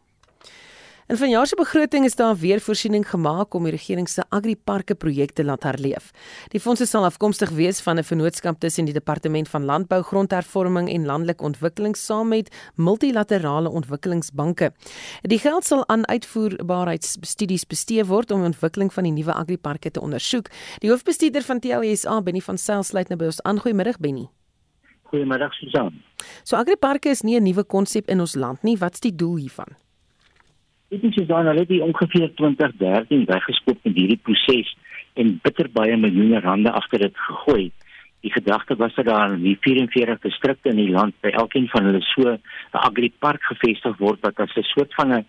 In vanjaar se begroting is daar weer voorsiening gemaak om die regering se agriparke projekte laat herleef. Die fondse sal afkomstig wees van 'n vennootskap tussen die Departement van Landbou, Grondhervorming en Landelike Ontwikkeling saam met multilaterale ontwikkelingsbanke. Die geld sal aan uitvoerbaarheidsstudies bestee word om die ontwikkeling van die nuwe agriparke te ondersoek. Die hoofbestuurder van TLSA, Benny van Sail, sluit nou by ons aan. Goeiemiddag Benny. Goeiemiddag Susan. So agriparke is nie 'n nuwe konsep in ons land nie. Wat's die doel hiervan? Dit is dan hulle die ongeveer 2013 weggeskoop met hierdie proses en bitter baie miljoene rande agter dit gegooi. Die gedagte was dat daar in 44 distrikte in die land by elkeen van hulle so 'n agripark gevestig word wat as 'n soort van 'n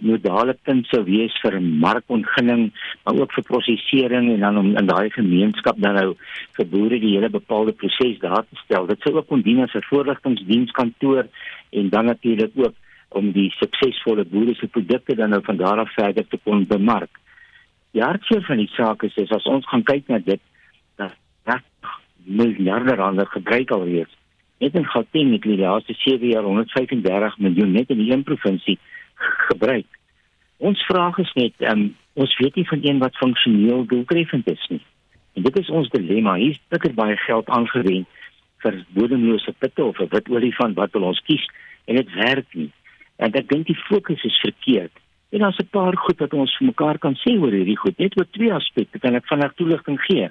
modale punt sou wees vir markontginning, maar ook vir prosesering en dan om in daai gemeenskap dan nou vir boere die hele bepaalde proses daar te stel. Dit sou ook kon dien as 'n voorligtingdienskantoor en dan natuurlik ook om die suksesvolle boere se produkte dan nou van daar af verder te kon bemark. Die hartseer van die saak is, is as ons gaan kyk na dit dat dat miljarde rande gebruik alreeds. Net in Gauteng het die laaste 7 jaar 135 miljoen net in een provinsie gebruik. Ons vraag is net, um, ons weet nie van een wat funksioneel doeltreffend is nie. En dit is ons dilemma. Hier is bitter baie geld aangewend vir bodemlose pitte of 'n wit olifant wat wil ons kies en dit werk nie. En ek dink die fokus is verkeerd. En daar's 'n paar goed wat ons vir mekaar kan sê oor hierdie goed. Net oor twee aspekte kan ek vinnig toelichting gee.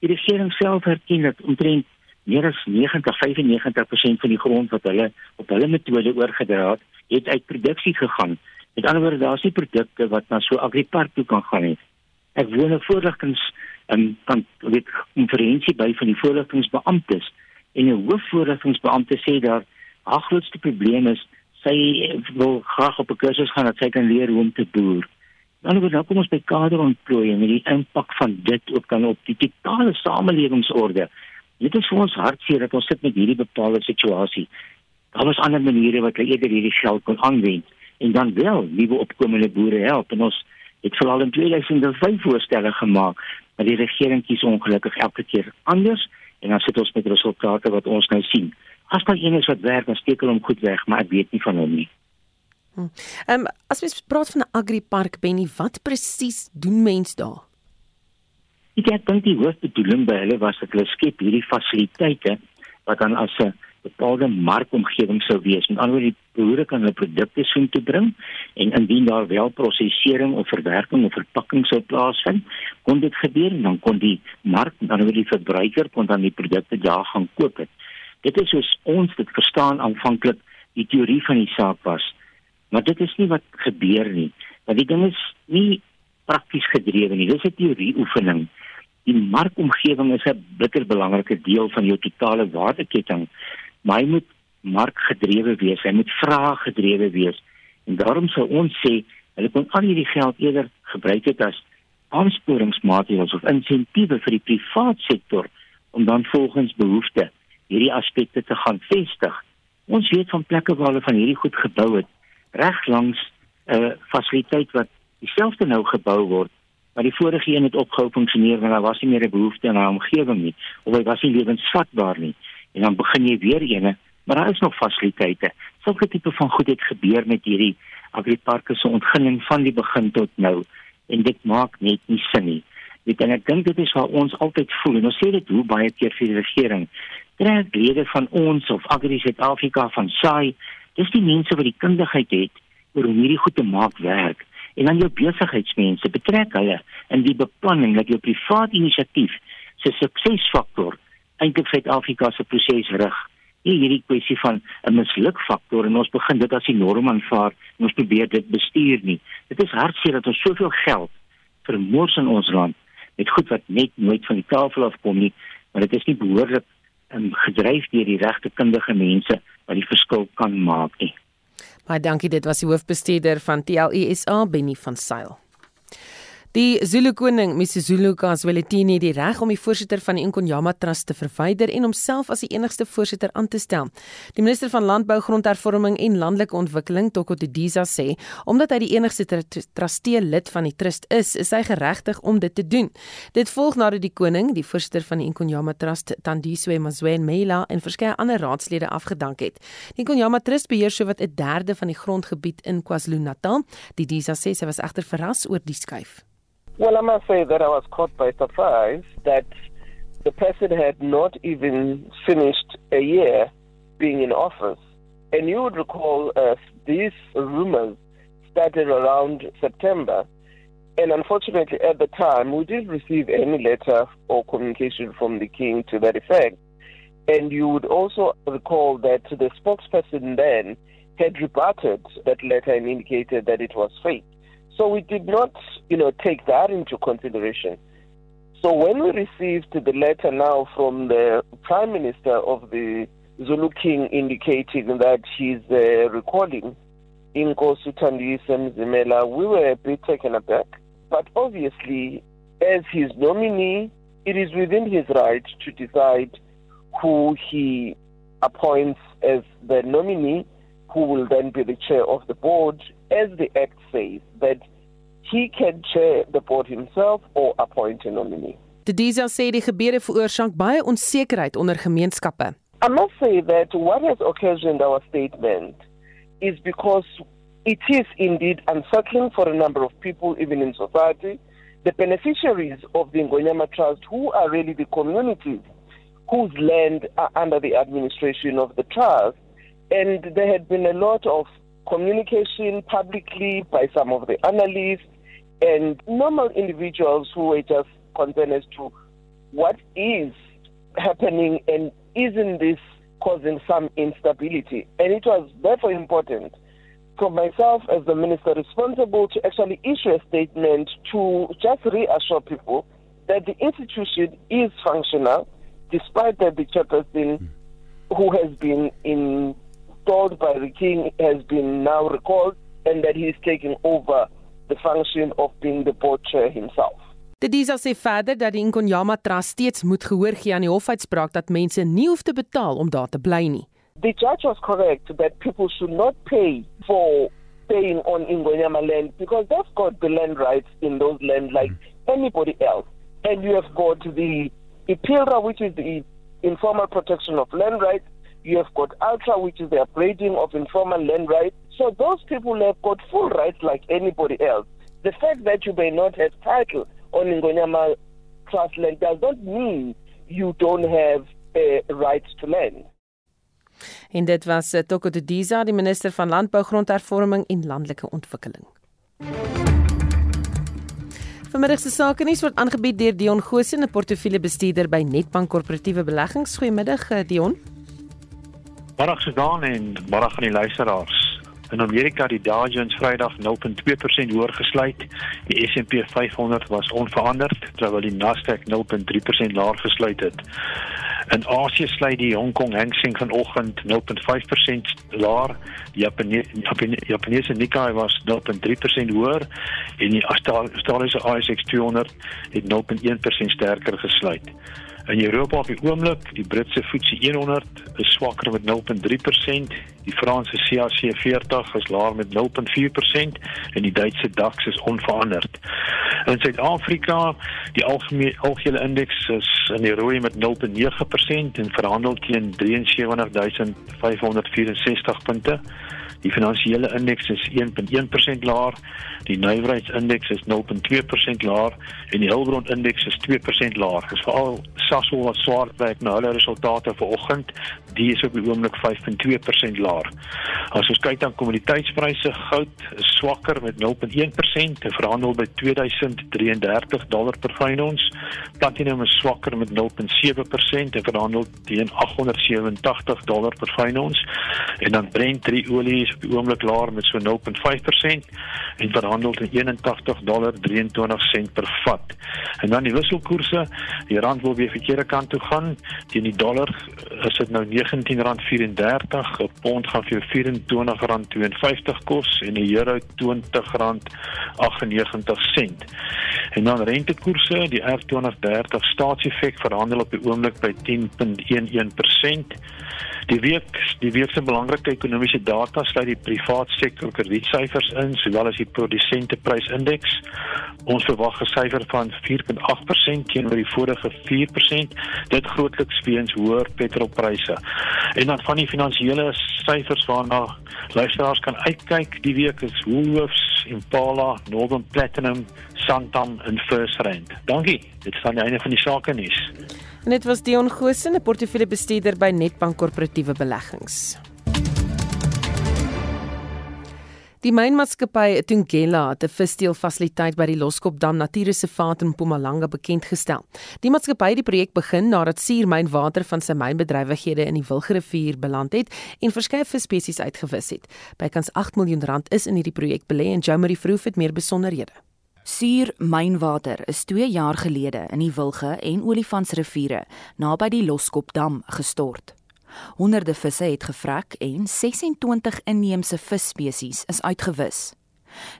Die regering self erken dat omtrent meer as 90-95% van die grond wat hulle op hulle metode oorgedra het, het uit produksie gegaan. Met ander woorde, daar's nie produkte wat na so agripark toe kan gaan nie. Ek woon 'n voorligtings in kan weet konferensie by van die voorligtingsbeamptes en 'n hoofvoorligtingsbeampte sê daar ag grootste probleem is sy wil graag op 'n kursus gaan dat sy kan leer hoe om te boer. Dan word nou kom ons by kaderontplooiing en die impak van dit ook dan op die totale samelewingsorde. Dit is vir ons hartseer dat ons sit met hierdie bepaalde situasie. Daar was ander maniere wat hulle eerder hierdie geld kon aanwend en dan wel nuwe opkomende boere help en ons het veral in 2005 voorstelle gemaak, maar die regering kies ongelukkig elke keer anders en dan sit ons met resultate wat ons nou sien as daar een is wat werk, dan steek hulle hom goed weg, maar ek weet nie van hom nie. Hm. Ehm um, as mens praat van 'n agripark Benny, wat presies doen mens daar? Ek dink die hoofbedoeling by hulle was dat hulle skep hierdie fasiliteite wat dan as 'n bepaalde markomgewing sou wees. Met ander woorde, die behoorlik aan hulle produkte soen te bring en indien daar wel prosesering of verwerking of verpakking sou plaasvind, kon dit gebeur en dan kon die mark, dan word die verbruiker kon dan die produkte daar gaan koop het. Dit is soos ons dit verstaan aanvanklik die teorie van die saak was. Maar dit is nie wat gebeur nie. Want die ding is nie prakties gedrewe nie. Dis 'n teorie oefening. Die markomgewing is 'n bitter belangrike deel van jou totale waardeketting. Maar hy moet markgedrewe wees. Hy moet vraaggedrewe wees. En daarom sou ons sê hulle kon al hierdie geld eerder gebruik het as aansporingsmaatreëls of insentiewe vir die private sektor om dan volgens behoeftes hierdie aspekte te gaan vestig. Ons weet van plekke waar hulle van hierdie goed gebou het, reg langs 'n uh, fasiliteit wat dieselfde nou gebou word, maar die vorige een het opgehou funksioneer want daar was nie meer 'n behoefte aan 'n omgewing nie, of hy was nie lewensvatbaar nie. En dan begin jy weer eene, maar daar is nog fasiliteite. Sulke tipe van goed het gebeur met hierdie agriparke se ontginning van die begin tot nou en dit maak net nie sin nie. Dit en ek dink dit is waar ons altyd voel en ons sê dit hoe baie keer vir die regering trek lede van ons of Agri Suid-Afrika van SAI, dis die mense wat die kundigheid het oor hoe hierdie goed te maak werk. En dan jou besigheidsmense betrek hulle in die beplanning dat jou privaat inisiatief se suksesfaktor eintlik Suid-Afrika se proses rig. Nie hierdie kwessie van 'n mislukfaktor en ons begin dit as die norm aanvaar en ons probeer dit bestuur nie. Dit is hartseer dat ons soveel geld vermoors in ons land met goed wat net nooit van die tafel af kom nie, maar dit is nie behoorlik um, gedryf deur die regte kundige mense wat die verskil kan maak nie. Baie dankie, dit was die hoofbestuurder van TLUSA Benny van Sail. Die Zulu koning, Misuzulu Kaswelithini, die reg om die voorsitter van die Inkonyama Trust te verwyder en homself as die enigste voorsitter aan te stel. Die minister van Landbou, Grondhervorming en Landelike Ontwikkeling, Toko Didiza sê, omdat hy die enigste trustee lid van die trust is, is hy geregtig om dit te doen. Dit volg nadat die koning, die voorsitter van die Inkonyama Trust, Tandiswe Mazwen Mela en verskeie ander raadslede afgedank het. Die Inkonyama Trust beheer sowat 'n derde van die grondgebied in KwaZulu-Natal. Didiza sê sy was egter verras oor die skuif. Well, I must say that I was caught by surprise that the president had not even finished a year being in office. And you would recall uh, these rumors started around September. And unfortunately, at the time, we didn't receive any letter or communication from the king to that effect. And you would also recall that the spokesperson then had rebutted that letter and indicated that it was fake. So we did not, you know, take that into consideration. So when we received the letter now from the Prime Minister of the Zulu King indicating that he's uh, recalling Inkosi Mzimela, we were a bit taken aback. But obviously, as his nominee, it is within his right to decide who he appoints as the nominee, who will then be the chair of the board, as the Act says, that he can chair the board himself or appoint a nominee. Die Diesel sê die gebeure veroorsaak baie onsekerheid onder gemeenskappe. I must say that what has occasioned our statement is because it is indeed unsettling for a number of people, even in society. The beneficiaries of the Ngonyama Trust, who are really the communities whose land are under the administration of the trust, and there had been a lot of communication publicly by some of the analysts and normal individuals who were just concerned as to what is happening and isn't this causing some instability. And it was therefore important for myself as the minister responsible to actually issue a statement to just reassure people that the institution is functional despite that the chairperson who has been installed by the king has been now recalled and that he is taking over the function of being the board chair himself. Dit sê verder dat die Inkonyama Trust steeds moet gehoor gee aan die hofuitspraak dat mense nie hoef te betaal om daar te bly nie. The judge was correct that people should not pay for staying on Ingonyama land because they've got the land rights in those land like anybody else. And you have got the IPILRA, which is the informal protection of land rights. You have got ULTRA, which is the upgrading of informal land rights. So those people have got full rights like anybody else. The fact that you may not have title on Ngonyama trust land does not mean you don't have a right to land. En dit was eh, Toko Diza, die minister van Landbou, Grondhervorming en Landelike Ontwikkeling. Vanmiddag se sake nuus word aangebied deur Dion Goosen, 'n portefeuljebestuurder by Netbank Korporatiewe Beleggings. Goeiemiddag eh, Dion. Middag Susan en middag aan die luisteraars. In Amerika het die Dow Jones Vrydag 0.2% hoër gesluit. Die S&P 500 was onveranderd terwyl die Nasdaq 0.3% laer gesluit het. In Asië sluit die Hong Kong Hang Seng vanoggend 0.5% laer. Die Japanese Japanese Nikkei was 0.3% hoër en die Australiese ASX 200 het 0.1% sterker gesluit. In Europa op die oomblik, die Britse FTSE 100 is swakker met 0.3%, die Franse CAC 40 is laer met 0.4% en die Duitse DAX is onveranderd. In Suid-Afrika, die algemene algehele indeks is in die rooi met 0.9% en verhandel teen 73564 punte. Die finansiële indeks is 1.1% laer, die nywerheidsindeks is 0.2% laer en die Hulbron indeks is 2% laer. Dis veral Sasol wat swaar werk na hulle resultate vanoggend, die is op die oomblik 5.2% laer. As ons kyk dan kommoditeitspryse, goud is swakker met 0.1% en verhandel by 2033 dollar per fyn ons. Platinum is swakker met 0.7% en verhandel teen 887 dollar per fyn ons. En dan Brent olie is op die oomblik laer met so 0.5% en verhandel teen 81 dollar 23 sent per vat. En dan die wisselkoerse, die rand wil weer verkeerde kant toe gaan. Teen die dollar is dit nou R19.34, 'n pond gaan vir R24.52 kos en 'n euro R20.98. En dan rentekoerse, die R2030 staatseffek verhandel op die oomblik by 10.11%. Die week die week se belangrike ekonomiese data sluit die privaat sektor kredietsyfers in, sowel as die produsenteprysindeks. Ons verwag 'n syfer van 4.8% teenoor die vorige 4%, dit grootliks weens hoër petrolpryse. En dan van die finansiële syfers waarna luisteraars kan uitkyk die week is Woolworths, Impala, Northern Platinum, Santam en First Rand. Dankie. Dit is dan die einde van die sake nuus. Dit was Dion Goosen, 'n portefeuljebestuurder by Netbank Korporatiewe Beleggings. Die mynmaatskappy Tungela het 'n vissteelfasiliteit by die Loskopdam Natuurreservaat in Mpumalanga bekend gestel. Die maatskappy het die projek begin nadat suurmynwater van sy mynbedrywighede in die Wilgerivier beland het en verskeie visspesies uitgewis het. Bykans 8 miljoen rand is in hierdie projek belê en Jomery Vroof het meer besonderhede. Suur mynwater is 2 jaar gelede in die Wilge en Olifantsriviere naby die Loskopdam gestort. Honderde visse het gevrek en 26 inheemse visspesies is uitgewis.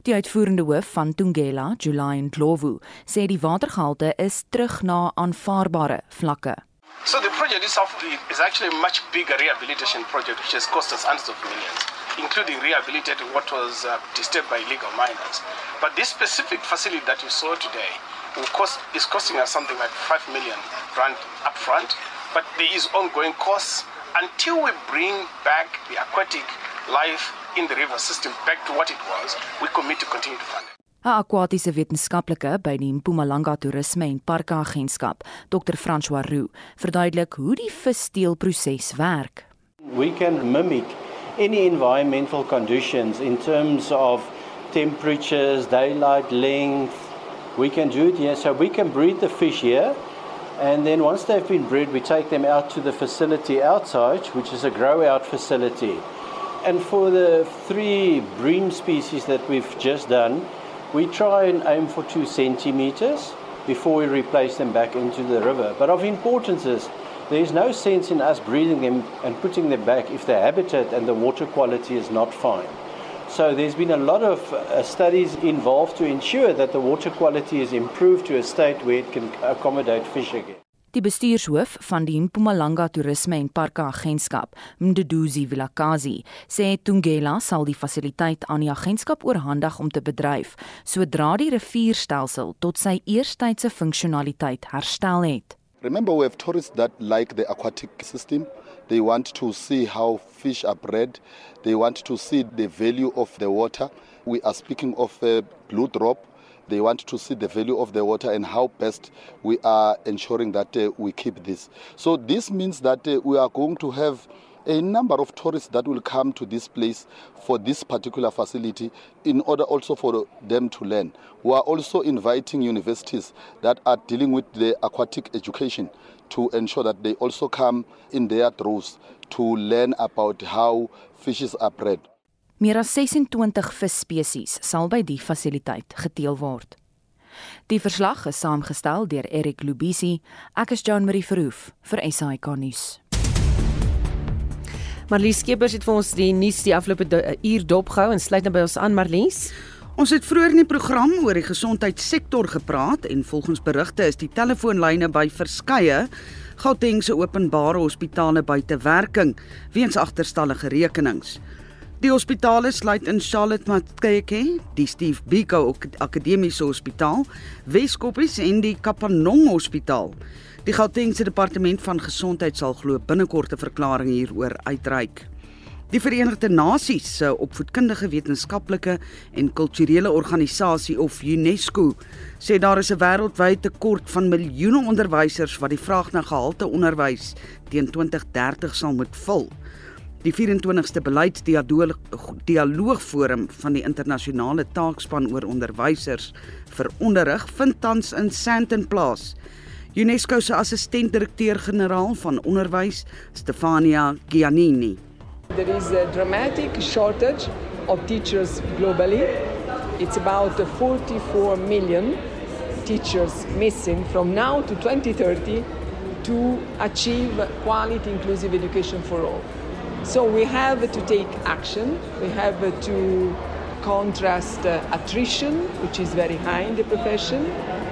Die uitvoerende hoof van Tungela, Julian Glowu, sê die watergehalte is terug na aanvaarbare vlakke. So the project itself is actually a much bigger rehabilitation project which has cost us hundreds of millions including rehabilitating what was uh, disturbed by illegal miners. But this specific facility that you saw today will cost, is costing us something like 5 million rand upfront, but there is ongoing costs until we bring back the aquatic life in the river system back to what it was, we commit to continue to fund it. 'n Akwatiese wetenskaplike by die Mpumalanga Toerisme en Parke Agentskap, Dr. François Roux, verduidelik hoe die vissteelproses werk. We can mimic any environmental conditions in terms of temperatures, daylight length. We can do it here. So we can breed the fish here. And then once they've been bred, we take them out to the facility outside, which is a grow out facility. And for the three bream species that we've just done, we try and aim for two centimeters before we replace them back into the river. But of importance is there is no sense in us breeding them and putting them back if the habitat and the water quality is not fine. So there's been a lot of uh, studies involved to ensure that the water quality is improved to a state where it can accommodate fish again. Die bestuurshoof van die Mpumalanga Toerisme en Parke Agentskap, Mduduzi Vilakazi, sê Tungela sal die fasiliteit aan die agentskap oorhandig om te bedryf sodra die rivierstelsel tot sy eerstydse funksionaliteit herstel het. Remember, we have tourists that like the aquatic system. They want to see how fish are bred. They want to see the value of the water. We are speaking of a blue drop. They want to see the value of the water and how best we are ensuring that uh, we keep this. So, this means that uh, we are going to have a number of tourists that will come to this place for this particular facility in order also for them to learn. We are also inviting universities that are dealing with the aquatic education to ensure that they also come in their droves to learn about how fishes are bred. Meer as 26 visspesies sal by die fasiliteit geteel word. Die verslag is saamgestel deur Erik Lubisi. Ek is Jean Marie Verhoef vir SAK nuus. Marlies Skeepers het vir ons die nuus die afgelope eh, uur dopgehou en sluit nou by ons aan Marlies. Ons het vroeër in die program oor die gesondheidssektor gepraat en volgens berigte is die telefoonlyne by verskeie Gautengse openbare hospitale buite werking weens agterstallige rekenings. Die hospitale sluit in Charlotte Matkeke, die Steve Biko Akademiese Hospitaal, Weskoppies en die Kapanong Hospitaal. Die Gautengse Departement van Gesondheid sal glo binnekort 'n verklaring hieroor uitreik. Die Verenigde Nasies se opvoedkundige wetenskaplike en kulturele organisasie of UNESCO sê daar is 'n wêreldwye tekort van miljoene onderwysers wat die vraag na gehalte onderwys teen 2030 sal moet vul. Die 24ste beleidsdialoogforum van die internasionale taakspan oor onderwysers vir onderrig vind tans in Sandton plaas. UNESCO se assistent-direkteur-generaal van onderwys, Stefania Giannini. There is a dramatic shortage of teachers globally. It's about 44 million teachers missing from now to 2030 to achieve quality inclusive education for all. So we have to take action. We have to contrast uh, attrition, which is very high in the profession.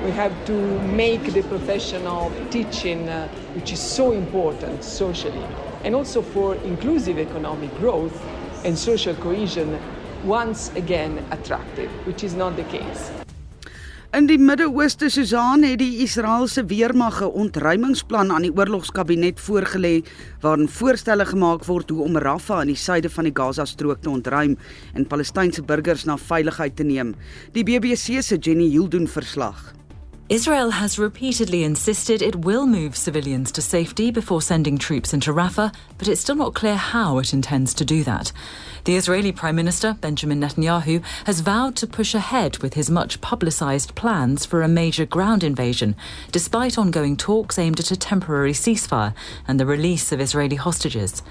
We have to make the profession of teaching, uh, which is so important socially, and also for inclusive economic growth and social cohesion, once again attractive, which is not the case. In die Midde-Ooste, Susan het die Israeliese weermag 'n ontruimingsplan aan die oorlogskabinet voorgelê waarin voorstelle gemaak word hoe om Rafah in die suide van die Gaza-strook te ontruim en Palestynse burgers na veiligheid te neem. Die BBC se Jenny Hill doen verslag. Israel has repeatedly insisted it will move civilians to safety before sending troops into Rafah, but it's still not clear how it intends to do that. The Israeli Prime Minister, Benjamin Netanyahu, has vowed to push ahead with his much publicized plans for a major ground invasion, despite ongoing talks aimed at a temporary ceasefire and the release of Israeli hostages.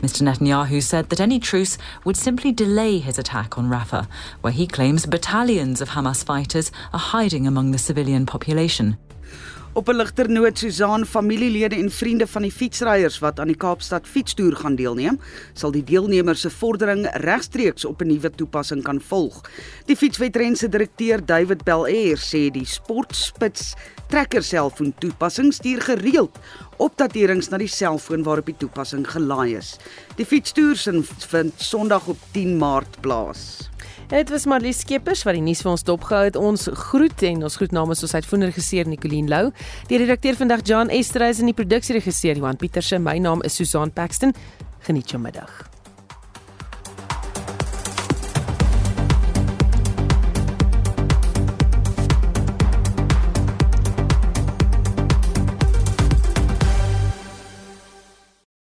Mr. Netanyahu said that any truce would simply delay his attack on Rafah, where he claims battalions of Hamas fighters are hiding among the civilian population. Op 'n ligter noot, Susan, familielede en vriende van die fietsryers wat aan die Kaapstad fietstoer gaan deelneem, sal die deelnemers se vordering regstreeks op 'n nuwe toepassing kan volg. Die fietswetren se direkteur, David Belair, sê die Sportspits trekker selfoon toepassing stuur gereeld opdaterings na die selfoon waarop die toepassing gelaai is. Die fietstoer vind Sondag op 10 Maart plaas. Dit was Marlies Skeepers wat die nuus vir ons dopgehou het. Ons groet en ons groet namens ons uitvoerende regisseur Nicoline Lou. Die redakteur vandag Jan Esterhuis en die produksieregisseur Johan Pieterse. My naam is Susan Paxton. Geniet jou middag.